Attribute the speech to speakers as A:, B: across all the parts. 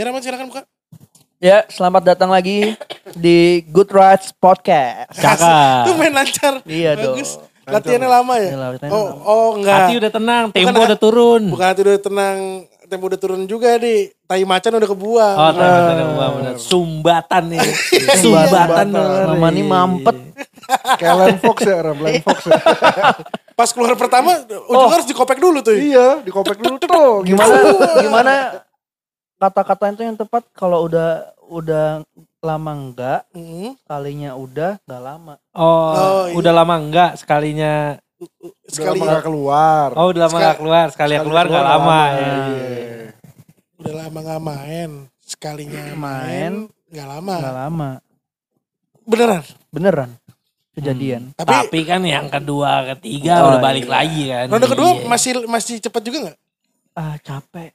A: Ya Rahman silakan buka.
B: Ya, selamat datang lagi di Good Rights Podcast.
C: Cakep.
A: Tuh main lancar.
B: Iya
A: Bagus.
B: dong.
A: Latihannya lama ya?
B: Iya, latihannya
A: Oh,
B: lama.
A: oh enggak.
C: Hati udah tenang, tempo
A: Bukan-
C: udah turun.
A: Bukan hati udah tenang, tempo udah turun juga di tai macan udah kebuang.
C: Oh, ternyata ada gua bener. Sumbatan nih. Sumbatan.
B: Sumbatan. Mama ini mampet.
D: Kayak Len Fox ya, Ram. Len Fox ya.
A: Pas keluar pertama,
B: Oh.
A: ujung harus dikopek dulu tuh.
D: iya, dikopek dulu tuh.
B: Gimana gimana kata-kata itu yang tepat kalau udah udah lama enggak,
A: Hmm,
B: kalinya udah enggak lama.
C: Oh,
A: Oh, iya.
C: udah lama enggak sekalinya.
A: Sekali
D: Sekali nggak keluar.
C: Oh, udah lama
A: Sekali-
C: enggak keluar. Sekali,
D: Sekali
C: keluar enggak lama.
D: nggak
C: ya.
D: lama, iya.
A: udah lama nggak main. Sekalinya main,
B: Main.
A: nggak lama.
B: Enggak lama.
A: Beneran.
B: Beneran. Kejadian.
A: Tapi,
C: Tapi kan yang kedua, ketiga
B: Oh,
C: udah balik
B: iya.
C: lagi kan.
A: ronde kedua
C: Iya.
A: masih masih cepat juga nggak?
B: Ah, capek.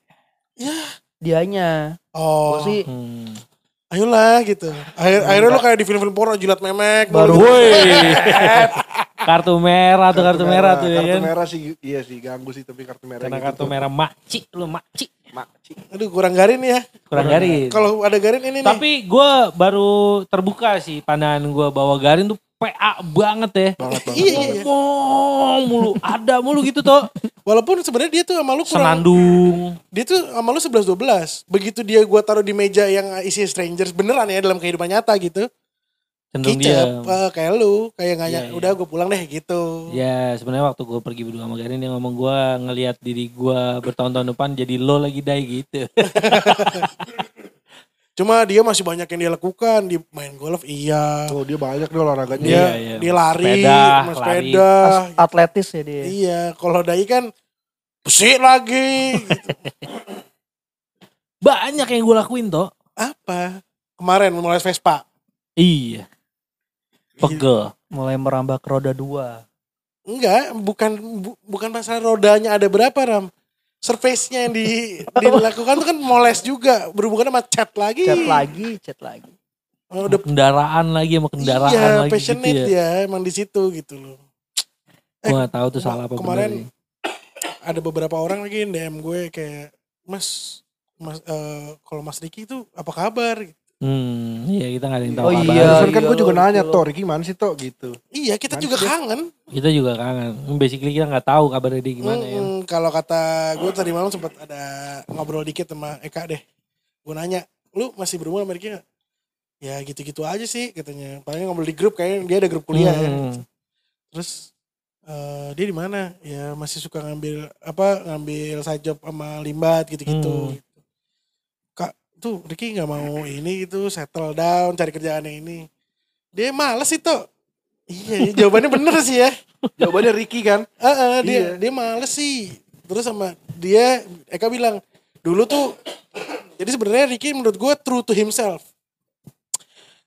A: Ya.
B: Dianya.
A: Oh,
B: Gua sih
C: Hmm.
A: ayolah gitu. Akhir, akhirnya lu kayak di film-film porno jilat memek.
B: Baru-.
C: Woi. kartu merah tuh kartu merah tuh ya
D: Kartu
C: kan.
D: merah sih, iya sih ganggu sih tapi kartu merah
C: Karena
D: gitu
C: kartu
D: tuh.
C: merah makci lu makci.
D: Makci.
A: Aduh kurang garin ya.
C: Kurang garis.
A: Kalau ada garin ini nih.
C: Tapi gue baru terbuka sih pandangan gue bahwa Garin tuh PA banget ya.
D: Banget banget.
A: Iya, iya.
C: Ngomong mulu, ada mulu gitu toh.
A: Walaupun sebenarnya dia tuh sama lu kurang
C: Senandung.
A: dia tuh sama lu 11 12. Begitu dia gua taruh di meja yang isi strangers beneran ya dalam kehidupan nyata gitu.
C: Cenderung dia.
A: eh, kayak lu, kayak nggak ny-
C: iya.
A: udah gue pulang deh gitu.
C: Ya sebenarnya waktu gue pergi berdua sama Garin dia ngomong gue ngelihat diri gue bertahun-tahun depan jadi lo lagi dai gitu.
A: Cuma dia masih banyak yang dia lakukan, di main golf iya.
D: Oh dia banyak deh olahraganya.
A: Dia
C: Iya, iya.
A: dia lari,
C: Sepeda,
A: mas
C: lari.
A: sepeda.
B: as- atletis ya dia.
A: Iya, kalau dai kan besi lagi. gitu.
C: Banyak yang gue lakuin toh.
A: Apa? Kemarin mulai Vespa.
C: Iya. Pegel.
B: Mulai merambah ke roda dua.
A: Enggak, bukan bu- bukan masalah rodanya ada berapa Ram. Surface-nya yang di, dilakukan tuh kan moles juga, berhubungan sama cat lagi.
B: Chat lagi, chat lagi.
A: Oh, udah
C: Kendaraan lagi sama kendaraan
A: iya,
C: lagi
A: passionate
C: gitu ya.
A: ya. emang di situ gitu loh.
C: Gue gak tahu tuh salah apa
A: kemarin. Ada beberapa orang lagi yang DM gue kayak, Mas, Mas eh, kalau Mas Riki itu apa kabar?
C: Hmm, iya kita gak ada yang tahu
B: Oh
C: kabar.
B: iya.
D: Kan gue juga
B: lo,
D: nanya
B: itu.
D: Tor, gimana sih Tok gitu.
A: Iya, kita
D: Mana
A: juga kangen.
C: Kita juga kangen. Basically kita gak tahu kabarnya dia gimana ya.
A: Kalau kata gue tadi malam sempat ada ngobrol dikit sama Eka deh. Gue nanya, lu masih berhubungan sama Riki gak? Ya gitu-gitu aja sih katanya. Paling ngobrol di grup kayaknya dia ada grup kuliah ya.
C: Hmm.
A: Terus eh, dia di mana? Ya masih suka ngambil apa ngambil side job sama limbat gitu-gitu.
C: Hmm.
A: Kak, tuh Ricky nggak mau ini gitu settle down cari kerjaan yang ini. Dia males itu. Iya, jawabannya bener sih ya.
D: Jawabannya Ricky kan.
A: Heeh, dia
D: Iya.
A: dia males sih. Terus sama dia Eka bilang, dulu tuh jadi sebenarnya Ricky menurut gue true to himself.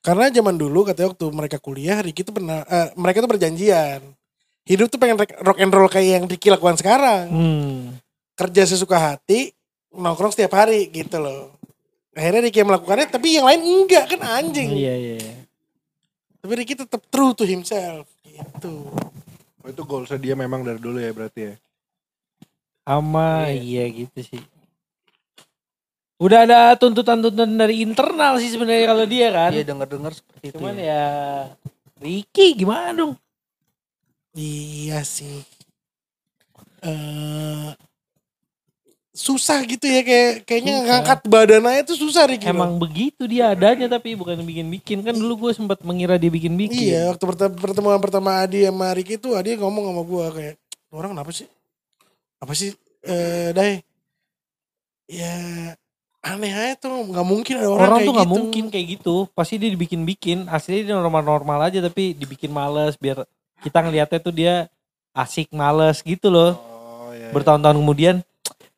A: Karena zaman dulu katanya waktu mereka kuliah Ricky tuh pernah eh, mereka tuh berjanjian. Hidup tuh pengen rock and roll kayak yang Ricky lakukan sekarang.
C: Hmm.
A: Kerja sesuka hati, nongkrong setiap hari gitu loh. Akhirnya Ricky yang melakukannya tapi yang lain enggak kan anjing.
C: Iya, iya. iya.
A: Tapi Ricky tetap true to himself gitu.
D: Oh, itu goalsnya dia memang dari dulu ya berarti ya.
C: Sama iya gitu sih. Udah ada tuntutan-tuntutan dari internal sih sebenarnya kalau dia kan.
B: Iya dengar-dengar seperti itu.
C: Cuman
B: ya.
C: ya Ricky gimana dong?
A: Iya sih. eh susah gitu ya kayak kayaknya
C: Susah.
A: ngangkat badannya itu susah Ricky.
C: Emang begitu dia adanya tapi bukan bikin-bikin kan dulu gue sempat mengira dia bikin-bikin.
A: Iya, waktu pertemuan pertama Adi sama Ricky itu Adi ngomong sama gua kayak orang kenapa sih? Apa sih eh Dai? Ya aneh aja tuh nggak mungkin ada orang,
C: Orang,
A: kayak
C: tuh nggak
A: gitu.
C: mungkin kayak gitu. Pasti dia dibikin-bikin. Aslinya dia normal-normal aja tapi dibikin males biar kita ngeliatnya tuh dia asik males gitu loh.
D: Oh iya.
C: Bertahun-tahun kemudian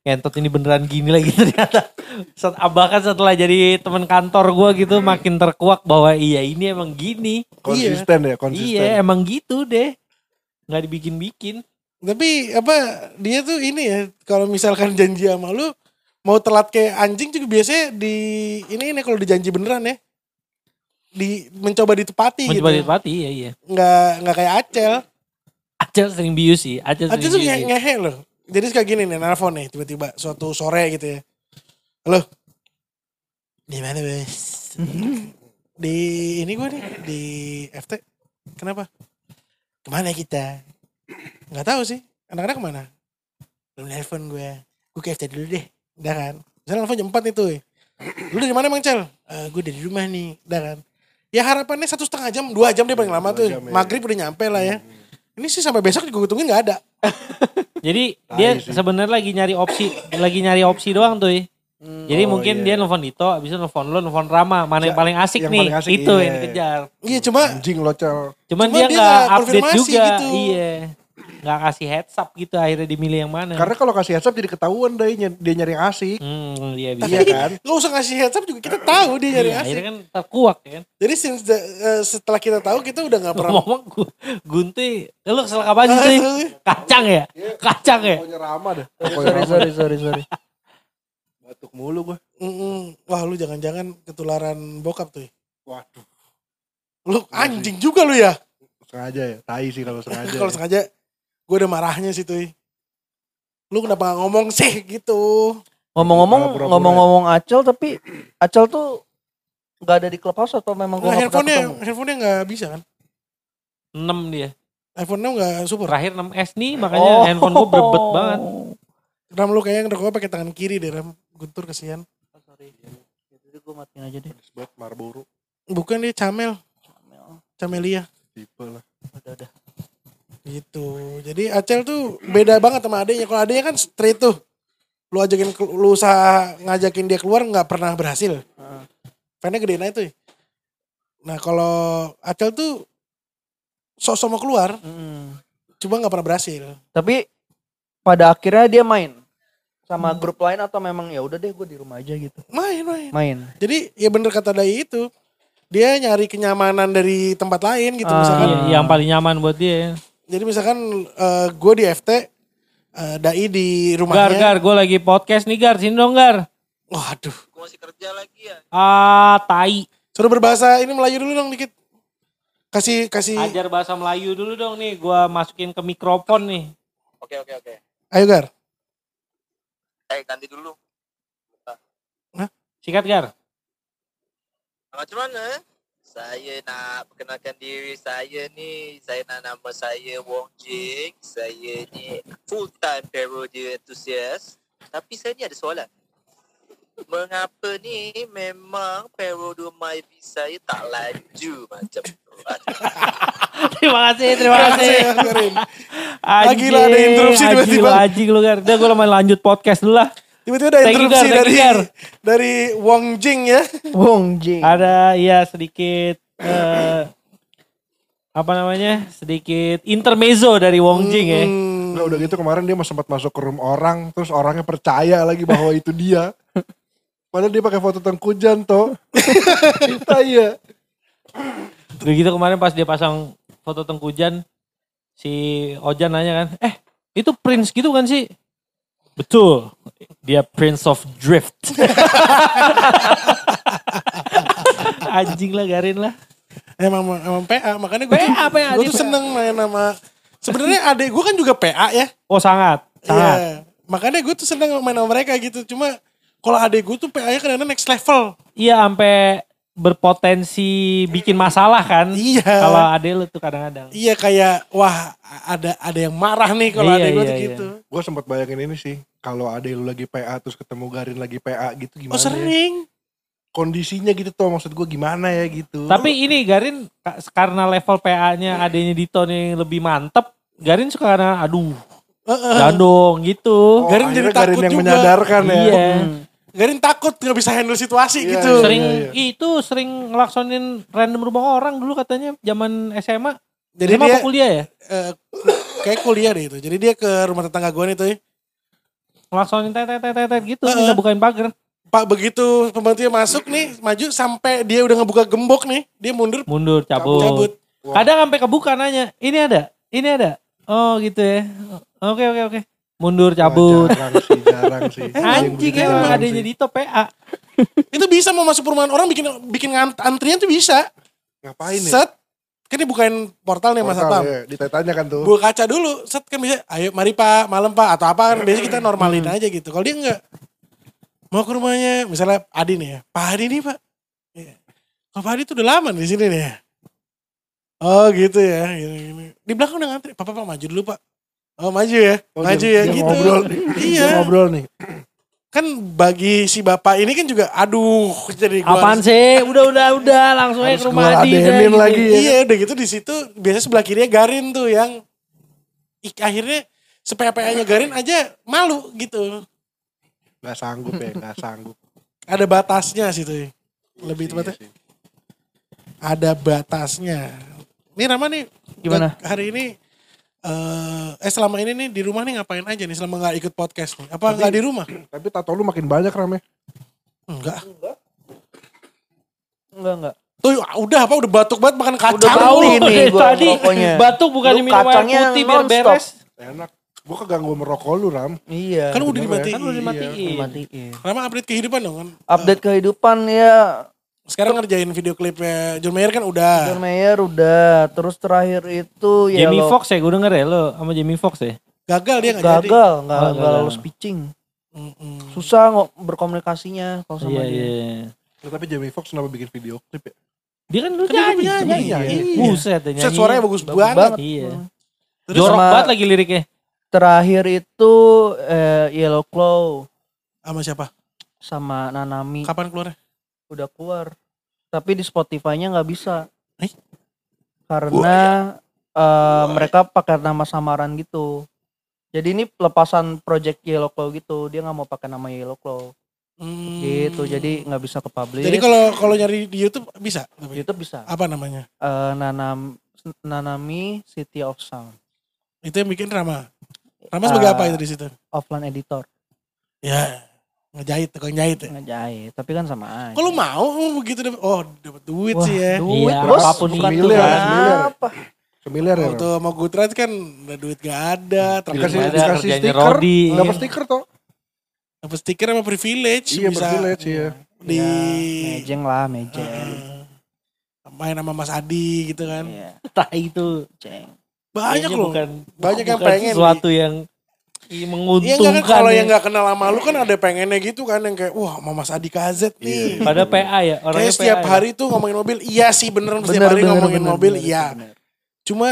C: ngentot ini beneran gini lagi ternyata. Set, bahkan setelah jadi teman kantor gua gitu makin terkuak bahwa iya ini emang gini.
D: Konsisten ya, konsisten.
C: Iya emang gitu deh. Nggak dibikin-bikin.
A: Tapi apa dia tuh ini ya kalau misalkan janji sama lu mau telat kayak anjing juga biasanya di ini ini kalau dijanji beneran ya di mencoba ditepati
C: Mencoba
A: gitu.
C: ditepati iya iya.
A: Nggak nggak kayak Acel.
C: Acel sering bius sih. Acel
A: Acel
C: sering
A: tuh ngehe loh. Jadi kayak gini nih nelfon nih tiba-tiba suatu sore gitu ya. Halo. Di mana bos? di ini gue nih di FT. Kenapa? Ke mana kita? Nggak tahu sih. Anak-anak ke mana? Belum nelpon gue. Gue ke FT dulu deh. Udah kan? Misalnya nelfon jam 4 itu. Lu dari mana emang Cel? "Eh, gue dari rumah nih. Udah kan? Ya harapannya satu setengah jam, dua jam dia paling lama tuh.
D: jam ya.
A: Maghrib udah nyampe lah ya. Ini sih sampai besok juga gue tungguin gak ada.
C: Jadi
D: Tai
C: dia sebenarnya lagi nyari opsi, lagi nyari opsi doang tuh. Jadi
D: Oh,
C: mungkin
D: iya.
C: dia nelfon Dito, abis itu nelfon lo, nelfon Rama. Mana yang
D: Ja-
C: paling asik
D: yang
C: nih?
D: paling asik,
C: itu
D: iya.
C: yang dikejar.
A: Iya cuma
D: Anjing lo.
C: Cuman
A: Cuma
C: dia nggak
A: nggak
C: update juga.
A: gitu.
C: Iya. Nggak kasih heads up gitu akhirnya dimilih yang mana.
D: Karena kalau kasih heads up jadi ketahuan deh dia nyari yang asik.
C: Hmm, iya bisa.
D: Iya kan?
A: gak usah ngasih heads up juga kita tahu dia nyari
C: Iya,
A: asik.
C: akhirnya kan terkuak ya kan.
A: Jadi since the- eh, setelah kita tahu kita udah gak pernah
C: Ngomong gu- Gunti, eh, lu kesel kapan sih? Kacang ya? Kacang ya?
D: Pokoknya ramah dah.
B: Sorry,
D: Pokoknya
B: sorry, sorry, sorry, sorry.
D: Batuk mulu gue.
A: Mm-mm. Wah lu jangan-jangan ketularan bokap tuh. ya.
D: Waduh.
A: Lu anjing juga lu ya.
D: Sengaja ya. Tai sih kalau sengaja.
A: Kalau sengaja gue udah marahnya sih tuh. Lu kenapa gak ngomong sih gitu.
B: Ngomong-ngomong, ngomong-ngomong Acel tapi Acel tuh nggak ada di clubhouse atau memang
A: Nah,
B: gua nggak pernah
A: handphonenya
B: ketemu?
A: handphonenya gak bisa kan.
C: 6 dia.
A: iPhone 6 gak support.
C: Terakhir 6S nih makanya handphone gue berbet banget.
A: Ram lu kayaknya ngerokoknya pakai tangan kiri deh Ram. Guntur kesian.
B: Oh, sorry. Ya, Jadi gue matiin aja deh.
D: Banget Marlboro.
A: Bukan dia Camel. Camelia.
D: Tipe lah.
B: Udah, udah.
A: Gitu. Jadi Acel tuh beda banget sama adeknya. Kalau adeknya kan straight tuh. Lu ajakin lu usaha ngajakin dia keluar nggak pernah berhasil.
B: Heeh.
A: Fan-nya gedein aja tuh. Nah kalau Acel tuh sok-sok mau keluar,
B: Mm.
A: cuma nggak pernah berhasil.
B: Tapi pada akhirnya dia main sama grup lain atau memang ya udah deh gue di rumah aja gitu.
A: Main, main.
B: Main.
A: Jadi ya bener kata Dai itu. Dia nyari kenyamanan dari tempat lain gitu.
B: Ah.
A: Misalkan,
C: Iya, yang paling nyaman buat dia.
A: Jadi misalkan gue di FT, eh, Dai di
C: Gar,
A: rumahnya.
C: Gar, gue lagi podcast nih Gar, sini dong Gar.
A: Waduh.
E: Gue masih kerja lagi ya.
C: Ah, tai.
A: Suruh berbahasa ini Melayu dulu dong dikit. Kasih kasih
C: Ajar bahasa Melayu dulu dong nih, gue masukin ke mikrofon nih.
E: Oke oke oke.
A: ayo Gar.
E: Eh ganti dulu.
C: Sikat Gar.
E: Macam mana? Saya nak perkenalkan diri saya ni. Saya nak nama saya Wong Jing. Saya ni full time parody enthusiast. Tapi saya ni ada soalan. Mengapa ni memang parody MyV saya tak laju macam tu?
C: terima kasih, terima
A: Terima
C: kasih. Anjing,
A: Gila, ada interupsi tiba-tiba.
C: lu Gar. Udah gue main lanjut podcast dulu lah.
A: Tiba-tiba ada interupsi dari
C: you, Gar.
A: dari Wong Jing ya.
B: Wong Jing.
C: Ada ya sedikit eh, apa namanya? Sedikit intermezzo dari Wong Jing ya.
A: Hmm,
D: Udah, udah gitu kemarin dia sempat masuk ke room orang. Terus orangnya percaya lagi bahwa itu dia. Padahal dia pakai foto Tengku Janto. Iya.
C: Udah gitu kemarin pas dia pasang foto Tengkujan si Ojan nanya kan, "Eh, itu Prince gitu kan sih?" Betul. Dia Prince of Drift. Anjing lah Garin lah.
A: emang emang PA makanya gue tuh,
C: PA,
A: gue tuh
C: PA.
A: seneng main sama sebenarnya adek gue kan juga PA ya.
C: Oh sangat, sangat.
A: Iya. Makanya gue tuh seneng main sama mereka gitu. Cuma kalau adek gue tuh PA-nya kadang next level.
C: Iya sampai berpotensi bikin masalah kan.
A: Iya.
C: Kalau ade lu tuh kadang-kadang.
A: Iya kayak wah ada ada yang marah nih kalau
C: Iya,
A: adek gue
C: iya,
A: tuh
C: iya.
A: gitu.
D: Gue sempat bayangin ini sih. Kalau ada lu lagi PA terus ketemu Garin lagi PA gitu gimana
A: Oh
D: ya?
A: sering.
D: Kondisinya gitu tuh maksud gue gimana ya gitu.
C: Tapi ini Garin ka- karena level PA-nya adanya Dito nih lebih mantep. Garin suka karena aduh
A: Heeh.
C: jangan dong gitu.
D: Oh,
A: Garin jadi
D: akhirnya Garin
A: takut
D: yang
A: juga.
D: menyadarkan ya.
C: Iya.
A: Garin takut nggak bisa handle situasi
D: Iya,
A: gitu.
D: iya.
C: Sering itu sering ngelaksonin random rumah orang dulu katanya zaman SMA.
A: Jadi
C: SMA
A: dia
C: apa kuliah ya?
A: eh, kayak kuliah deh itu. Jadi dia ke rumah tetangga gue nih tuh. ya.
C: Ngelaksonin tet tet tet tet gitu, minta bukain pagar.
A: Pak begitu pembantunya masuk nih, maju sampai dia udah ngebuka gembok nih, dia mundur
C: Mundur, cabut.
A: cabut.
C: Kadang sampai kebuka nanya, ini ada, ini ada. Oh gitu ya. Oke oke oke. Mundur, cabut.
D: Wah, jarang sih, jarang sih.
C: Anjing emang adanya
D: sih.
C: Dito PA.
A: Itu bisa mau masuk perumahan orang bikin bikin ant- antrian tuh bisa.
D: Ngapain ya?
A: Set. Kan dia bukain portal nih Mas Satpam.
D: ya, Ditanya kan tuh.
A: Buka kaca dulu, set kan bisa, ayo mari Pak, malam Pak, atau apa kan biasanya kita normalin aja gitu. Kalau dia enggak, mau ke rumahnya misalnya Adi nih ya Pak Adi nih Pak Iya. oh, Pak Adi tuh udah lama di sini nih ya oh gitu ya gini, gini. di belakang udah ngantri Papa Pak maju dulu Pak oh maju ya
D: Oh,
A: maju
D: dia-
A: ya
D: dia
A: gitu
D: Ngobrol nih.
A: iya
D: Dia ngobrol nih.
A: kan bagi si bapak ini kan juga aduh jadi gua
C: Apaan sih? Udah udah udah langsung aja
D: Harus
C: ke rumah Adi. gitu.
D: lagi ya.
A: Iya udah gitu di situ biasanya sebelah kirinya Garin tuh yang ik- akhirnya sepea-peanya Garin aja malu gitu.
D: Gak sanggup ya, gak sanggup.
A: Ada batasnya sih tuh. Lebih
D: Iya
A: tepatnya ada batasnya. Ini Rama nih
B: Gimana?
A: hari ini eh eh selama ini nih di rumah nih ngapain aja nih selama nggak ikut podcast nih? Apa nggak di rumah?
D: Tapi tato lu makin banyak rame.
A: Enggak.
B: Enggak enggak.
A: Tuh udah apa udah batuk banget makan kacang.
B: Udah tahu
A: lu.
B: ini gua
C: tadi
B: rokoknya.
C: batuk bukan
B: Lu
C: minum air
B: kacangnya
C: putih biar beres.
D: Enak. Gue keganggu merokok lu Ram.
B: Iya.
A: Kan udah
D: Bener ya.
A: dimatiin.
C: Kan udah dimatiin.
B: Matiin.
A: Rama update kehidupan dong kan.
B: Update kehidupan ya
A: Sekarang ngerjain video klipnya John Mayer kan udah.
B: John Mayer udah. Terus terakhir itu ya
C: Jamie
B: lo
C: Foxx ya, gue denger ya lo sama Jamie Foxx ya.
A: Gagal dia gak jadi.
B: gagal, nggak
C: Oh,
B: nggak
C: gagal.
B: lulus pitching.
A: Mm-mm.
B: Susah nggak berkomunikasinya kalau sama
C: Iya
B: dia.
C: iya.
D: Ya, tapi Jamie Foxx kenapa bikin video klip ya?
C: Dia kan lu
A: Kan dia
C: nyanyi.
A: penyanyi.
C: Iya.
A: Iya.
C: Buset ya
A: Set
C: nyanyi.
A: suaranya bagus,
B: Bagus
A: banget.
B: banget.
C: Iya.
A: Terus
C: Jorok
B: sama-
C: banget lagi liriknya.
B: Terakhir itu eh, Yellow Claw
A: sama siapa?
B: sama Nanami
A: Kapan keluarnya?
B: udah keluar. Tapi di Spotify-nya nggak bisa.
A: Eh?
B: Karena eh, mereka pakai nama samaran gitu. Jadi ini pelepasan project Yellow Claw gitu. Dia nggak mau pakai nama Yellow Claw
A: Hmm.
B: gitu. Jadi nggak bisa ke publish.
A: Jadi kalau kalau nyari di YouTube bisa. tapi
B: YouTube bisa.
A: Apa namanya?
B: Eh, Nanam Nanami City of Sound.
A: Itu yang bikin Rama. Rama sebagai
B: Ah.
A: apa itu di situ?
B: Offline editor.
A: Ya ngejahit, tukang jahit ya.
B: Ngejahit, tapi kan sama aja.
A: Kalau mau oh, begitu dapet, oh dapat duit
B: Wah,
A: sih ya.
B: Duit,
C: Iya,
B: bos.
C: apa pun
B: Bukan
C: itu
B: duit
D: kan.
B: apa.
D: Familiar ya
A: Waktu sama Goodreads kan udah duit gak ada,
D: Dikasih,
C: Ada
D: dikasih stiker,
C: Rodi.
D: dapat stiker toh.
A: dapat stiker sama privilege
D: Iya
A: bisa
D: privilege iya.
A: di
B: Ya, mejeng lah, mejeng.
A: eh, main sama Mas Adi gitu kan.
B: Iya,
C: Tai itu.
B: mejeng.
A: Banyak
C: Kayaknya
A: loh.
C: Bukan,
A: Banyak yang pengen
C: sesuatu yang
A: Iya
C: menguntungkan.
A: enggak kan kalau
C: ya.
A: yang nggak kenal sama lu kan ada pengennya gitu kan yang kayak wah sama Mas Adi KZ nih.
C: Pada PA ya, orangnya
A: Kayak setiap
C: PA ya.
A: hari tuh ngomongin mobil, iya sih bener, setiap
B: Bener,
A: hari
B: bener,
A: ngomongin
B: bener,
A: mobil,
B: bener,
A: iya.
B: bener.
A: Cuma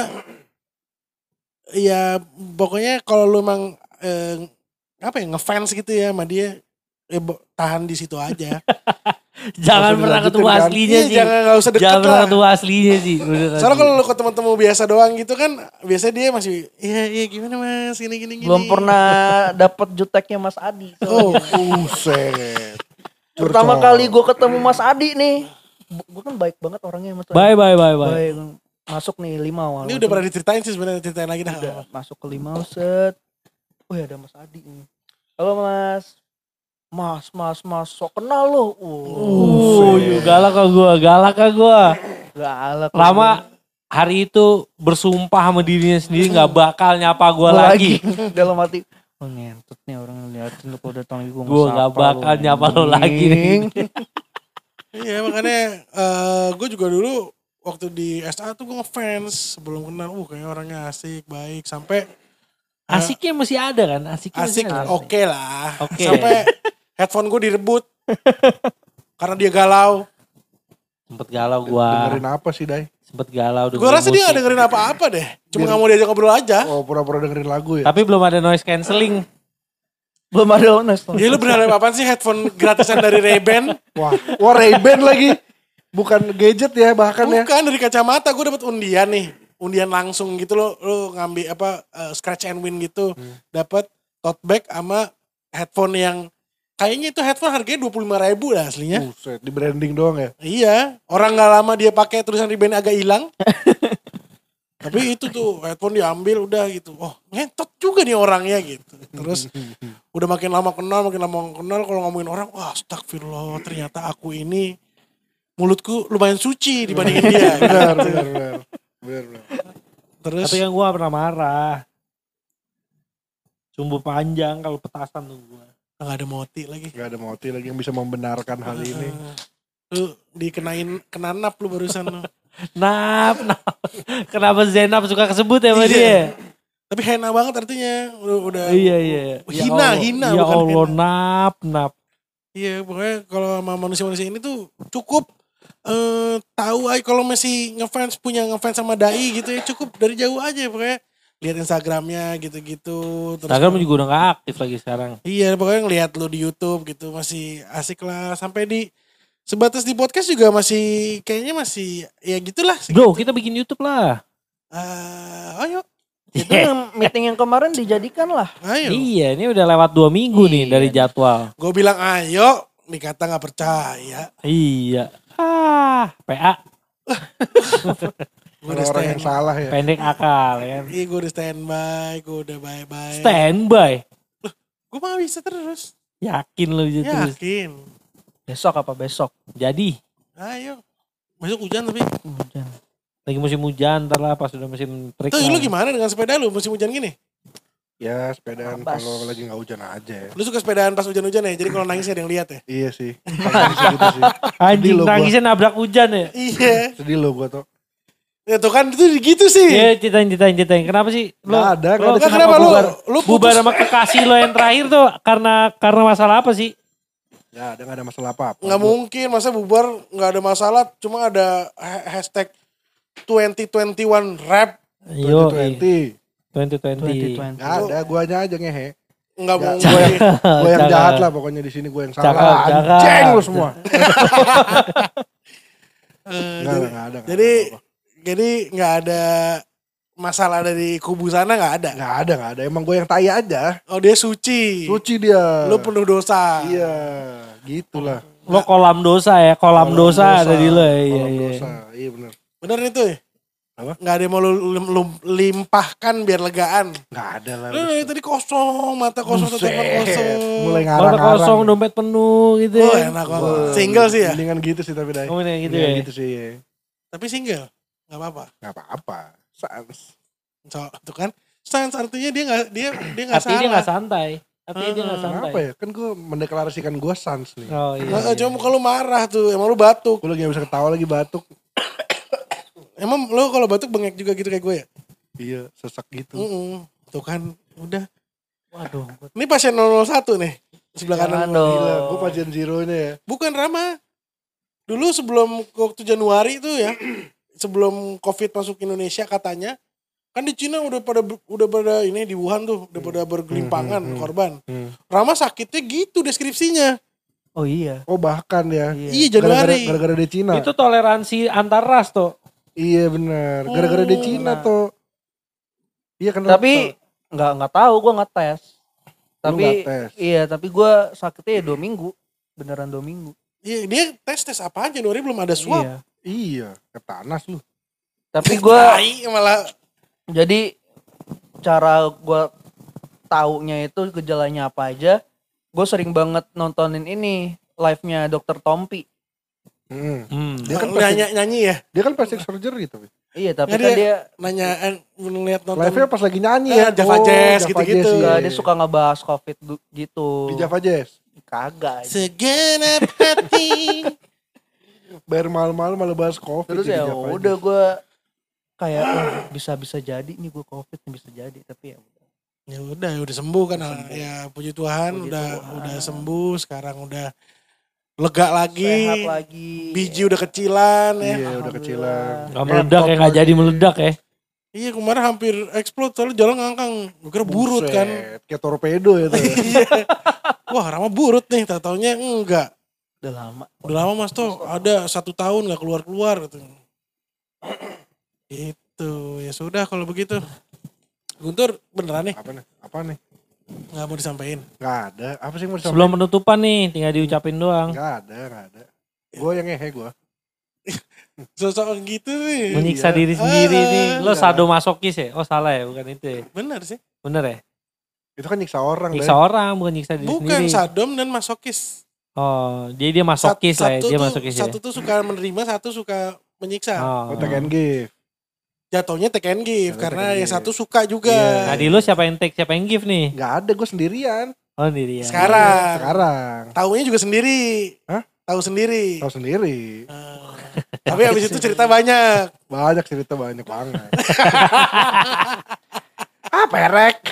A: ya pokoknya kalau lu emang eh, apa ya ngefans gitu ya sama dia, ya bo- tahan di situ aja.
C: Jangan pernah ketemu
D: kan?
C: aslinya
A: Iya,
C: sih.
A: jangan nggak usah deket
C: Jangan pernah ketemu aslinya sih.
A: Soalnya kalau lu ketemu-temu biasa doang gitu kan, biasanya dia masih, iya iya gimana mas, gini gini gini.
B: Belum pernah dapat juteknya Mas Adi.
A: Oh,
D: Buset.
B: Pertama kali gue ketemu Mas Adi nih. Gue kan baik banget orangnya Mas Adi.
C: Bye bye bye bye.
B: Baik. Masuk nih lima awal.
A: ini udah pernah diceritain sih sebenarnya ceritain lagi dah.
B: Udah masuk ke lima set. Wih ada Mas Adi nih. Halo Mas. Mas, mas, mas, sok kenal lo.
C: Uh, yuk, galak kah gua, galak kah gua.
B: galak.
C: Lama hari itu bersumpah sama dirinya sendiri nggak bakal nyapa gua
B: Gua
C: lagi.
B: Dalam hati. Oh ngentot nih orang ngeliatin lu kalau datang lagi gue
C: Gua nggak bakal nyapa lo lagi nih.
A: Iya makanya eh gue juga dulu waktu di SA tuh gue ngefans sebelum kenal, uh kayak orangnya asik, baik, sampai
C: Asiknya masih ada kan? Asiknya masih
A: asik oke lah.
C: Oke.
A: Sampai headphone gue direbut karena dia galau.
C: Sempet galau gua.
D: Dengerin apa sih Dai?
C: Sempet galau.
A: Gue rasa dia gak dengerin apa-apa deh. Cuma gak mau diajak ngobrol aja.
D: Oh pura-pura dengerin lagu ya?
C: Tapi belum ada noise cancelling.
B: Belum ada honest.
A: Ya lu berharap apaan sih headphone gratisan dari Ray-Ban?
D: Wah, wah Ray-Ban lagi. Bukan gadget ya bahkan ya.
A: Bukan dari kacamata gue dapet undian nih. Undian langsung gitu lo lo ngambil apa eh, scratch and win gitu. Dapat tote bag sama headphone yang kayaknya itu headphone harganya 25 ribu lah aslinya.
D: Buset, di branding doang ya.
A: Iya, orang nggak lama dia pakai tulisan Ray-Ban agak hilang. Tapi itu tuh headphone diambil udah gitu. Oh ngentot juga nih orangnya gitu. Terus udah makin lama kenal, makin lama kenal kalau ngomongin orang, wah astagfirullah ternyata aku ini mulutku lumayan suci dibandingin dia.
D: Benar,
A: gitu.
D: benar, benar. Benar, benar.
A: Terus
C: Tapi yang gua pernah marah. Sumbu panjang kalau petasan tuh gua.
A: Nggak ada moti lagi.
D: Gak ada moti lagi yang bisa membenarkan hal ini.
A: Lu dikenain kenanap lu barusan lu.
C: Nap, nap. Kenapa Zainab suka kesebut ya sama
A: Iya.
C: dia?
A: Tapi hena banget artinya. Udah, udah
C: Iya iya.
A: Hina, hina
C: Ya
A: bukan
C: Allah,
A: hina.
C: nap, nap.
A: Iya pokoknya kalau sama manusia-manusia ini tuh cukup eh tahu aja kalau masih ngefans punya ngefans sama dai gitu ya cukup dari jauh aja pokoknya lihat Instagramnya gitu-gitu. Terus
C: Instagram juga udah gak aktif lagi sekarang.
A: Iya pokoknya ngeliat lu di YouTube gitu masih asik lah sampai di sebatas di podcast juga masih kayaknya masih ya gitulah.
C: Bro, kita bikin YouTube lah.
A: Ah, ayo,
B: Itu yang meeting yang kemarin dijadikan lah.
A: ayo.
C: Iya, ini udah lewat dua minggu nih
B: Iya.
C: dari jadwal.
A: Gue bilang ayo, dikata nggak percaya.
C: Iya. Ah, PA
A: Gue udah
D: orang yang salah ya.
C: pendek akal ya kan.
A: iya gue udah standby, gue udah bye-bye.
C: Standby.
A: Gue mah bisa terus.
C: Yakin lu gitu.
A: Yakin.
B: Besok apa besok?
C: Jadi,
A: Ayo. Masuk hujan tapi.
B: Hujan.
C: lagi musim hujan ntar lah pas udah musim terik.
A: Tuh lu gimana dengan sepeda lu musim hujan gini?
D: Ya sepedaan kalau lagi nggak hujan aja ya.
A: Lu suka sepedaan pas hujan-hujan ya? Jadi kalau nangis ada yang lihat ya?
D: Iya sih. Gitu sih.
C: Anjing
D: gua.
C: nangisnya nabrak hujan ya.
A: Iya.
D: Sedih lo gue tuh.
A: Ya tuh kan itu gitu sih.
C: Iya ceritain ceritain ceritain. Kenapa sih? Lo,
D: ada,
C: lo
D: ada
A: Nggak, kenapa lu?
C: bubar,
A: Lu
C: bubar sama kekasih lo yang terakhir tuh karena karena masalah apa sih?
D: Ya ada nggak ada masalah apa apa.
A: Nggak mungkin, masa bubar nggak ada masalah, cuma ada ha- hashtag 2021 rap.
C: Yo,
D: 2020.
C: 2020.
B: 2020.
D: Nggak ada, guanya aja ngehe.
A: Nggak
D: Ya,
A: mungkin.
D: gue yang, gua yang jahat lah pokoknya di sini gue yang salah.
C: cakep.
D: Anjing lu semua.
A: Eh,
D: Nggak ada,
A: jadi,
D: nggak ada.
A: Jadi, nggak ada masalah dari kubu sana nggak ada.
D: Nggak ada, nggak ada. Emang gue yang tai aja.
A: Oh dia suci.
D: Suci dia.
A: Lu penuh dosa.
D: Iya, gitulah.
C: Lo kolam dosa ya, kolam, dosa, ada di lo ya. Iya,
D: Kolam
C: iya.
D: dosa. Iya bener.
A: Bener itu ya?
D: Apa?
A: Nggak ada yang mau lu, lu- lu limpahkan biar legaan.
D: Nggak ada lah.
A: Lu dari tadi kosong, mata kosong,
D: Buset,
A: tatapan kosong.
D: Mulai
C: Mata
D: ngarang-ngarang.
C: kosong, dompet penuh gitu
A: Oh
C: ya.
A: enak banget. Single sih ya?
D: Mendingan gitu sih tapi dai.
C: Oh, mendingan gitu
D: Mendingan
C: ya?
D: gitu sih.
A: Tapi single. Nggak apa-apa.
D: Nggak apa-apa. Sans.
A: So, itu kan. Sans artinya dia nggak dia dia nggak
C: Artinya dia
A: salah.
C: gak santai. Artinya dia gak santai.
D: Kenapa ya? Kan gue mendeklarasikan gue sans nih.
C: Oh iya.
A: Nah,
C: iya.
A: cuma muka lu marah tuh, emang lu batuk.
D: Gue lagi gak bisa ketawa lagi batuk.
A: Emang lu kalau batuk bengek juga gitu kayak gue ya?
D: Iya, sesak gitu.
A: Mm-mm. Tuh kan, udah.
C: Waduh.
A: Ini pasien 001 nih, sebelah kanan.
B: Dong.
D: Gila, gue pasien zero nya ya.
A: Bukan Rama. Dulu sebelum waktu Januari itu ya, sebelum Covid masuk Indonesia katanya, kan di Cina udah pada udah pada ini di Wuhan tuh udah pada bergelimpangan
D: Hmm, hmm, hmm.
A: korban.
D: Hmm.
A: Rama sakitnya gitu deskripsinya.
B: Oh iya.
D: Oh bahkan ya.
B: Iya.
A: Iya
D: Gara-gara
A: Januari.
D: gara-gara di Cina.
C: Itu toleransi antar ras tuh.
D: Iya benar. Gara-gara di
A: Oh,
D: Cina
B: nah.
D: tuh. Iya kan.
B: Tapi nggak nggak tahu gue nggak tes. Tapi
D: nggak tes?
B: iya tapi gue sakitnya ya dua minggu. Beneran dua minggu.
A: Iya, dia tes tes apaan Januari belum ada swab.
B: Iya.
D: Iya, ketanas lu.
B: Tapi gue
A: Tai, malah
B: jadi cara gue taunya itu gejalanya apa aja. Gue sering banget nontonin ini live-nya Dokter Tompi.
D: Hmm.
C: Hmm.
D: Dia kan
A: nyanyi,
D: pasti-
A: nyanyi ya.
D: Dia kan plastic surgery tapi.
B: Iya tapi
A: Nggak,
B: kan
A: dia-
B: dia
A: Nanya eh, ngeliat nonton.
D: Live-nya pas lagi nyanyi ya.
A: Java Jazz gitu-gitu.
D: iya.
B: Enggak, dia suka ngebahas covid gitu.
D: Di Java Jazz.
B: Kagak.
A: Segenap hati.
D: Bayar mahal-mahal malah bahas covid.
B: Terus ya udah gue kayak "Wah, bisa bisa jadi nih gue covid nih bisa jadi tapi ya udah.
A: ya udah, udah sembuh kan. Ya puji Tuhan
B: Puji
A: udah
B: Tuhan.
A: udah sembuh, sekarang udah lega lagi.
B: sehat lagi.
A: Biji udah kecilan ya.
D: Iya, udah kecilan.
C: Gak meledak ya, gak jadi meledak ya.
A: Iya kemarin hampir explode soalnya jalan ngangkang. Gue kira burut
D: Buset,
A: kan.
D: Kayak torpedo ya tuh.
A: Wah Rama burut nih, tak taunya enggak.
B: Udah lama.
A: Udah lama mas tuh ada satu tahun gak keluar-keluar gitu. Itu ya sudah kalau begitu. Guntur beneran nih
D: apa nih? Apa nih?
A: nggak mau disampaikan.
D: Gak ada. Apa sih yang mau disampaikan?
C: Sebelum penutupan nih, tinggal diucapin doang.
D: Gak ada, gak ada. Gue yang ngehe gue.
A: Sosok gitu nih.
C: Menyiksa
D: Iya.
C: diri sendiri
A: Ah,
C: nih. Lo
D: enggak.
C: sadomasokis ya? Oh salah ya, bukan itu ya.
A: Bener sih.
C: Bener ya?
D: Itu kan nyiksa orang.
C: Nyiksa
D: Dai.
C: orang, bukan nyiksa diri
A: Bukan
C: sendiri.
A: sadom dan masokis.
C: Oh, dia dia masokis
A: Sat-
C: lah ya.
A: satu
C: Dia
A: tuh-
C: masokis ya.
A: Satu tuh suka menerima, satu suka menyiksa.
C: Oh.
D: Oh, take and give.
A: Jatuhnya take and give
D: Jatuhnya
A: karena yang satu suka juga.
D: Iya.
C: Nah di lu siapa yang take, siapa yang give nih?
D: Gak ada, gue sendirian.
C: Oh diri ya.
A: Sekarang.
D: Sekarang.
A: Taunya juga sendiri.
D: Hah?
A: Tahu sendiri.
D: Tahu sendiri.
A: Ah. Tapi habis itu cerita banyak.
D: Banyak cerita banyak banget. ah perek.